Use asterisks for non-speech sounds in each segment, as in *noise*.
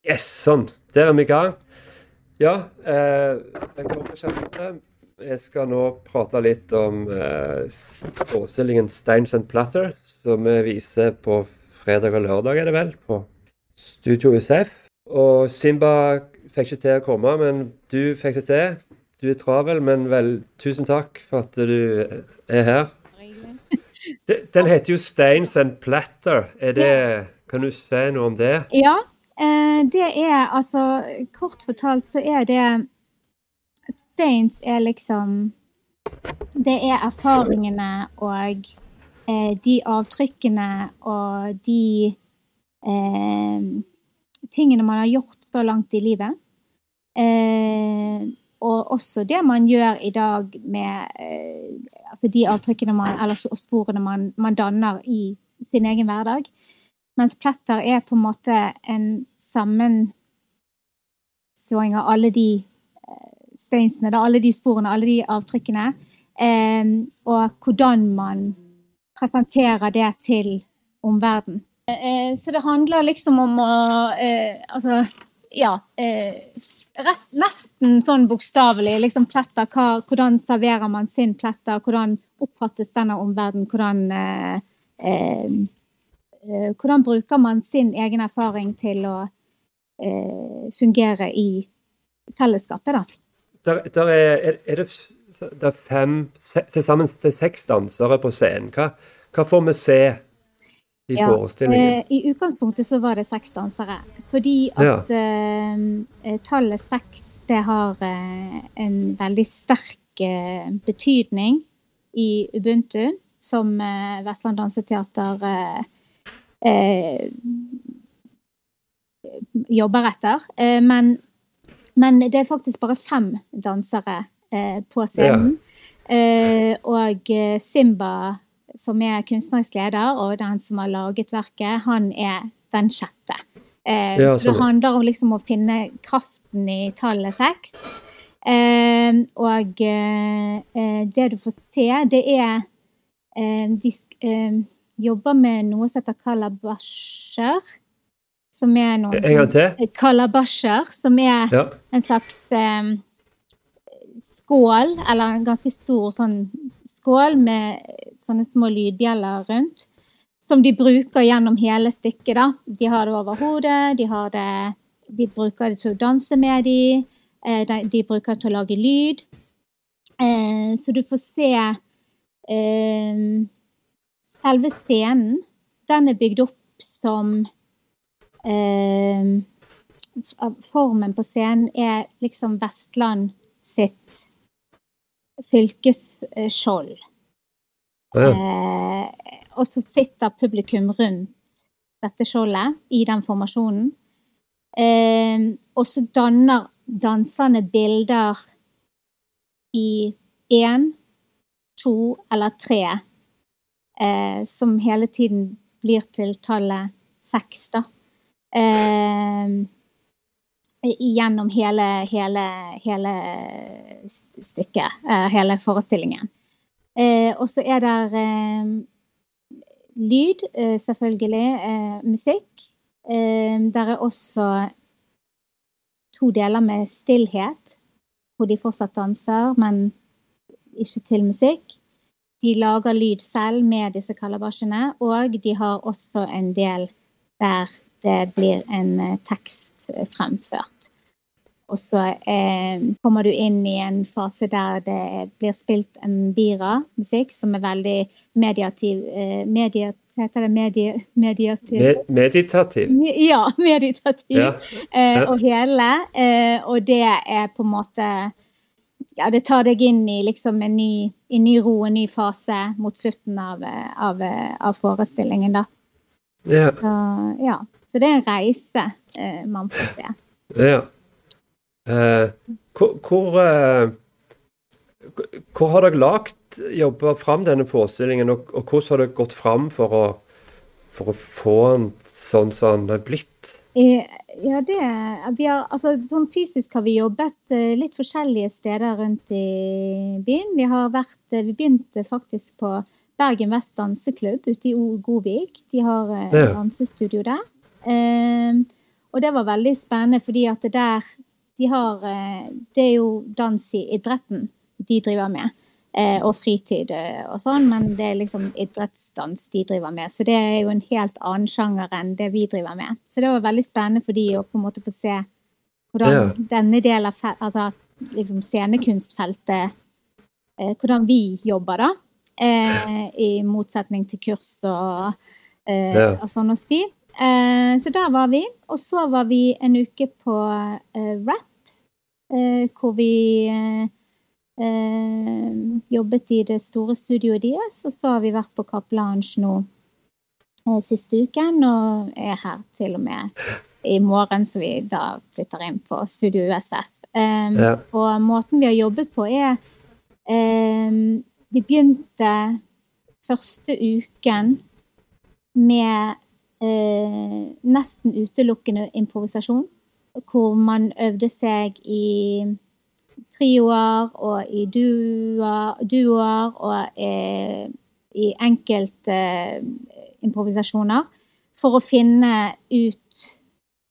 Yes, sånn. Der er vi i gang. Ja, eh. Jeg skal nå prate litt om eh, forestillingen Steins and Platter, som vi viser på fredag og lørdag, er det vel, på Studio USF. Og Simba fikk ikke til å komme, men du fikk det til. Du er travel, men vel, tusen takk for at du er her. Den heter jo Steins and Platter. Er det, kan du si noe om det? Ja, Eh, det er altså Kort fortalt så er det Stains er liksom Det er erfaringene og eh, de avtrykkene og de eh, tingene man har gjort så langt i livet. Eh, og også det man gjør i dag med eh, altså de avtrykkene man, eller sporene man, man danner i sin egen hverdag. Mens pletter er på en måte en sammenslåing av alle de eh, steinsene, alle de sporene, alle de avtrykkene. Eh, og hvordan man presenterer det til omverdenen. Eh, så det handler liksom om å Altså, ja. Rett, nesten sånn bokstavelig. Liksom pletter. Hva, hvordan serverer man sin pletter? Hvordan oppfattes den av omverdenen? Hvordan eh, Eh, hvordan bruker man sin egen erfaring til å eh, fungere i fellesskapet, da? Der, der er, er, det, det er fem, til sammen det er seks dansere på scenen. Hva, hva får vi se i ja, forestillingen? Eh, I utgangspunktet så var det seks dansere. Fordi at ja. eh, tallet seks, det har eh, en veldig sterk eh, betydning i Ubuntu, som Vestland Danseteater eh, eh, jobber etter. Eh, men, men, det er faktisk bare fem dansere eh, på scenen. Ja. Eh, og eh, Simba, som er kunstnerisk leder, og den som har laget verket, han er den sjette. Ja, det sånn. handler om liksom å finne kraften i tallet seks. Eh, og det du får se, det er de, jobber med noe som heter kalabasjer. Som er noen En gang til? Kalabasjer, som er ja. en slags um, skål, eller en ganske stor sånn skål med sånne små lydbjeller rundt. Som de bruker gjennom hele stykket. da. De har det over hodet, de, har det, de bruker det til å danse med de, eh, de, de bruker det til å lage lyd. Eh, så du får se eh, selve scenen, den er bygd opp som eh, Formen på scenen er liksom Vestland sitt fylkesskjold. Ja. Eh, og så sitter publikum rundt dette skjoldet i den formasjonen. Eh, og så danner danserne bilder i én, to eller tre eh, som hele tiden blir til tallet seks, da. Eh, gjennom hele, hele, hele stykket, eh, hele forestillingen. Eh, og så er det eh, lyd, eh, selvfølgelig. musikk. der er også to deler med stillhet, hvor de fortsatt danser, men ikke til musikk. De lager lyd selv med disse kalabasjene, og de har også en del der det blir en eh, tekst eh, fremført. Og så eh, kommer du inn i en fase der det blir spilt mbira-musikk, som er veldig mediativ eh, mediat, Heter det medie, mediativ? Med, meditativ. Ja, *laughs* meditativ. Ja. Eh, og hele. Eh, og det er på en måte Ja, det tar deg inn i liksom en ny en ny ro, en ny fase mot slutten av, av, av forestillingen, da. Ja. Så, ja. Så det er en reise eh, man får se. Ja. Eh, hvor, hvor, eh, hvor, har dere lagt jobba fram denne forestillingen, og, og, hvordan har dere gått fram for å, for å få den sånn som den er blitt? Eh, ja, det vi har, altså, Sånn fysisk har vi jobbet eh, litt forskjellige steder rundt i byen. Vi har vært eh, Vi begynte faktisk på Bergen Vest danseklubb ute i Godvik. De har ja. dansestudio der. Eh, Og det var veldig spennende, fordi at det der de har Det er jo dans i idretten de driver med. Eh, og fritid eh, og sånn, men det er liksom idrettsdans de driver med. Så det er jo en helt annen sjanger enn det vi driver med. Så det var veldig spennende for de å på en måte få se hvordan ja. denne delen av altså liksom scenekunstfeltet Hvordan vi jobber, da. I motsetning til kurs og, ja. og sånn hos de. Så der var vi. Og så var vi en uke på rap Eh, hvor vi eh, jobbet i det store studioet deres. Og så har vi vært på Kapelange nå eh, siste uken, og er her til og med i morgen, så vi da flytter inn på Studio USF. Um, ja. Og måten vi har jobbet på, er um, Vi begynte første uken med uh, nesten utelukkende improvisasjon hvor man øvde seg i trioer og i duoer og eh, i enkelte eh, improvisasjoner for å finne ut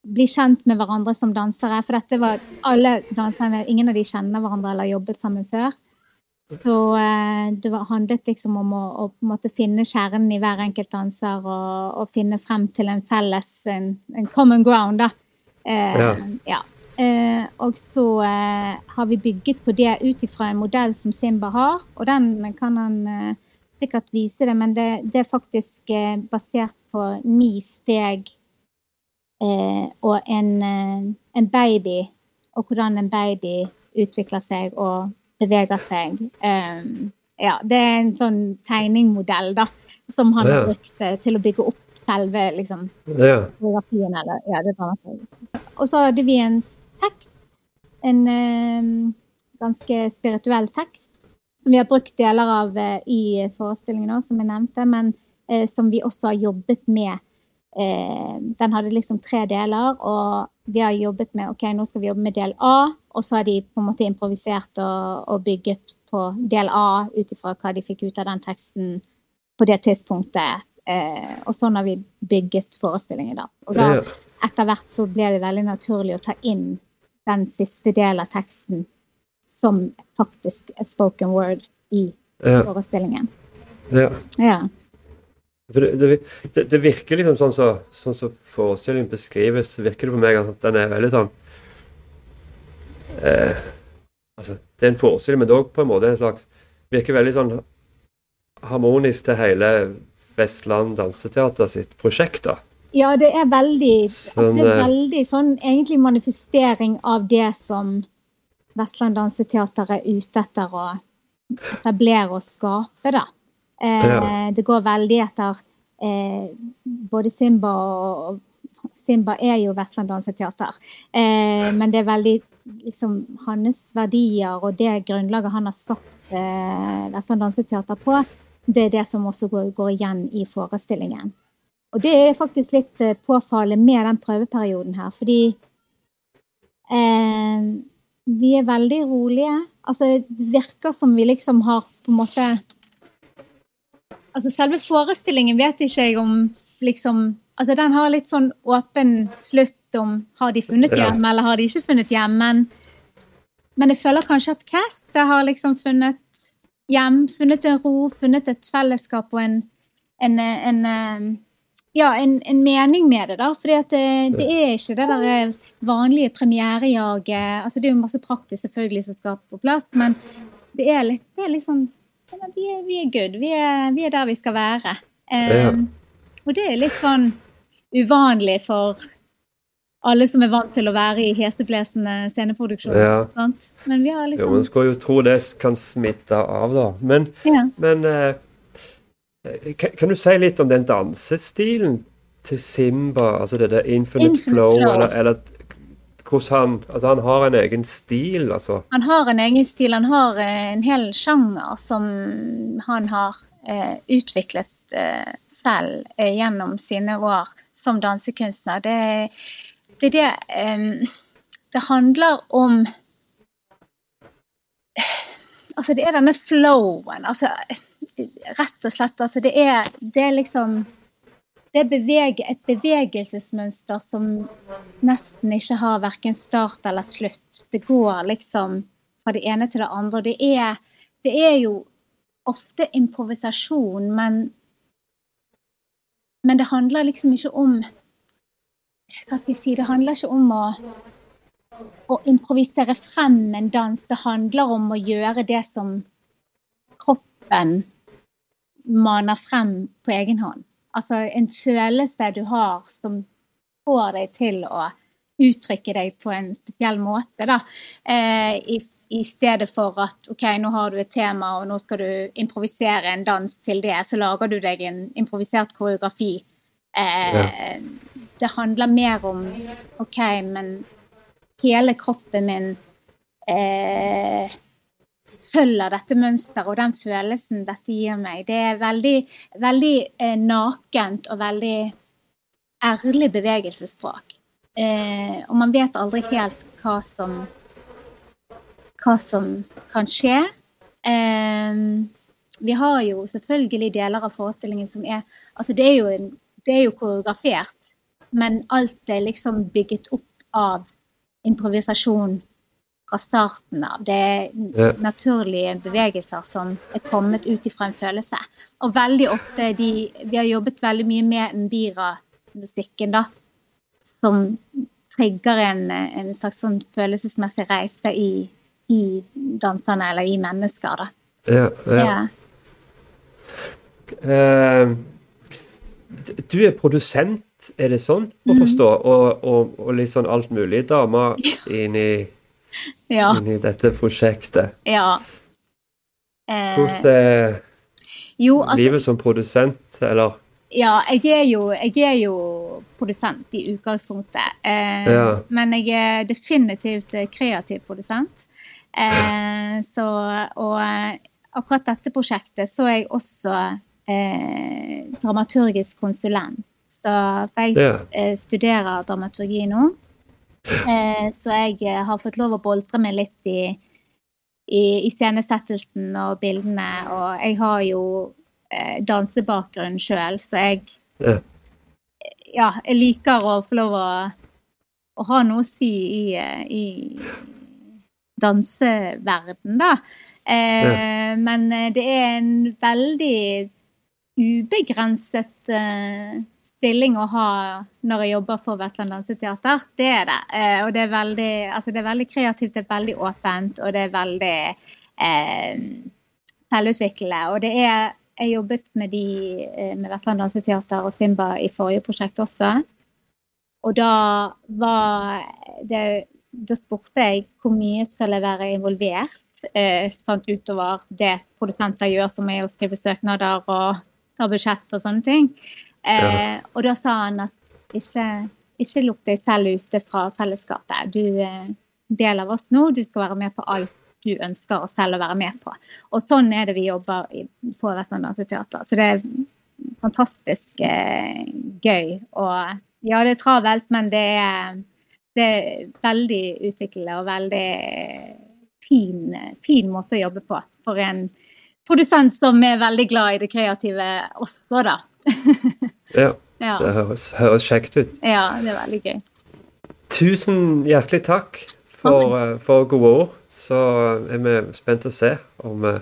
Bli kjent med hverandre som dansere. For dette var alle danserne Ingen av de kjenner hverandre eller har jobbet sammen før. Så eh, det var, handlet liksom om å, å måte, finne kjernen i hver enkelt danser og, og, finne frem til en felles, en, en common ground, da. Eh, ja. ja. Eh, og så eh, har vi bygget på det ut ifra en modell som Simba har, og den kan han sikkert vise det, men det, det er faktisk basert på ni steg og en, en, baby, og hvordan en baby utvikler seg og beveger seg. ja, det er en sånn tegningmodell da, som han har brukt til å bygge opp selve liksom, ja. Eller, ja, det Og så hadde vi en tekst, en ganske spirituell tekst, som vi har brukt deler av uh, i forestillingen òg, som jeg nevnte, men eh, som vi også har jobbet med. Eh, den hadde liksom tre deler, og vi har jobbet med ok, nå skal vi jobbe med del A, og så har de på en måte improvisert og, og bygget på del A ut ifra hva de fikk ut av den teksten på det tidspunktet Eh, og sånn har vi bygget forestillingen, da. Og da, etter hvert så ble det veldig naturlig å ta inn den siste delen av teksten som faktisk er spoken word i ja. forestillingen. Ja. ja. Det, det, det, virker liksom sånn som så, sånn så forestillingen beskrives, virker det på meg at den er veldig sånn eh, Altså, det er en forestilling, men det dog på en måte en slags Virker veldig sånn harmonisk til hele Vestland Danseteater sitt prosjekt, da. Ja, det er veldig, sånn, det er eh, veldig sånn egentlig manifestering av det som Vestland Danseteater er ute etter å etablere og skape, da. Eh, ja. Det går veldig etter eh, både Simba og Simba er jo Vestland Danseteater, eh, men det er veldig liksom hans verdier og det grunnlaget han har skapt eh, Vestland Danseteater på, det er det som også går, går igjen i forestillingen. Og det er faktisk litt uh, påfallende med den prøveperioden her, fordi eh, vi er veldig rolige. Altså, det virker som vi liksom har på en måte Altså, selve forestillingen vet ikke jeg om liksom Altså, den har litt sånn åpen slutt om har de funnet hjem, ja. eller har de ikke funnet hjem, men, men jeg føler kanskje at Cast har liksom funnet hjem, funnet en ro, funnet et fellesskap og en, en, en eh, ja, en, en, mening med det, da. For det, det, er ikke det der eh, vanlige premierejaget. Altså, det er jo masse praktisk selvfølgelig som skal på plass, men det er litt det er liksom vi er, vi er good. Vi er, vi er, der vi skal være. Um, og det er litt sånn uvanlig for alle som er vant til å være i heseblesende sceneproduksjoner. Ja. Men vi har liksom Jo, Man skal jo tro det kan smitte av, da. Men, ja. men eh, kan, kan, du si litt om den dansestilen til Simba? Altså det der Infinite, Infinite Flow, flow. Eller, eller, hvordan han Altså, han har en egen stil, altså? Han har en egen stil. Han har eh, en hel sjanger som han har eh, utviklet eh, selv eh, gjennom sine år som dansekunstner. Det det det um, Det handler om Altså, det er denne flowen. Altså, rett og slett. Altså, det er, det er liksom det er bevege, et bevegelsesmønster som nesten ikke har verken start eller slutt. Det går liksom fra det ene til det andre. Det er, det er jo ofte improvisasjon, men, men det handler liksom ikke om Hva skal jeg si? Det handler ikke om å, å improvisere frem en dans. Det handler om å gjøre det som kroppen maner frem på egen hånd. Altså en følelse du har som får deg til å uttrykke deg på en spesiell måte, da. Eh, i, i, stedet for at OK, nå har du et tema, og nå skal du improvisere en dans til det, så lager du deg en improvisert koreografi. Eh, ja. Det handler mer om OK, men hele kroppen min eh, følger dette mønsteret og den følelsen dette gir meg. Det er veldig, veldig eh, nakent og veldig ærlig bevegelsesspråk. Eh, og man vet aldri helt hva som, hva som kan skje. Eh, vi har jo selvfølgelig deler av forestillingen som er Altså, det er jo, en, det er jo koreografert, men alt er liksom bygget opp av improvisasjon fra starten av. Det er naturlige bevegelser som er kommet ut ifra en følelse. Og veldig ofte de Vi har jobbet veldig mye med Mbira-musikken, da. Som trigger en, en, slags sånn følelsesmessig reise i, i danserne, eller i mennesker, da. Ja. ja. ja. Uh, du er produsent, er det sånn å forstå? Mm. Og, og, og, litt sånn alt mulig dame inni ja. inn i dette prosjektet. Ja. Eh, Hvordan er jo, altså, livet som produsent, eller? Ja, jeg er jo, jeg er jo produsent i utgangspunktet. Eh, ja. Men jeg er definitivt kreativ produsent. Eh, så, og akkurat dette prosjektet så er jeg også eh, dramaturgisk konsulent. Så jeg ja. Eh, studerer dramaturgi nå. Eh, så jeg eh, har fått lov å boltre meg litt i, i iscenesettelsen og bildene. Og jeg har jo eh, dansebakgrunn sjøl, så jeg yeah. ja. jeg liker å få lov å, å ha noe å si i, i danseverden, da. Men det er en veldig ubegrenset eh, stilling å ha når jeg jobber for Vestland Danseteater. Det er det. Eh, og det er, veldig, altså det er veldig kreativt, det er veldig åpent, og det er veldig eh, selvutviklende. Og det er Jeg jobbet med, de, eh, med Vestland Danseteater og Simba i forrige prosjekt også. Og da var det Da spurte jeg hvor mye skal jeg være involvert eh, sånn utover det produsenter gjør, som er å skrive søknader og ta budsjett og sånne ting. Eh, og da sa han at ikke, ikke lukk deg selv ute fra fellesskapet. Du er del av oss nå, du skal være med på alt du ønsker selv å være med på. Og sånn er det vi jobber i, på Vestland Danseteater. Så det er fantastisk eh, gøy. Og ja, det er travelt, men det er, det er veldig utviklende og veldig fin, fin måte å jobbe på for en produsent som er veldig glad i det kreative også, da. Ja. *laughs* ja. Det høres, høres, kjekt ut. Ja, det er veldig gøy. Tusen hjertelig takk for, uh, for gode ord. Så er vi spent å se om, uh,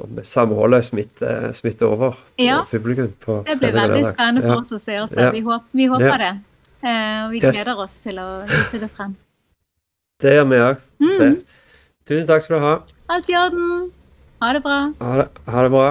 om samholdet smitter, smitter over ja. på publikum. På det blir veldig spennende for oss å se oss. Ja. Vi, håper, vi håper det. Og vi gleder oss til å vise det frem. *laughs* Det gjør vi òg. Mm. Tusen takk skal du ha. Alt i orden. Ha det bra. Ha det, ha det bra.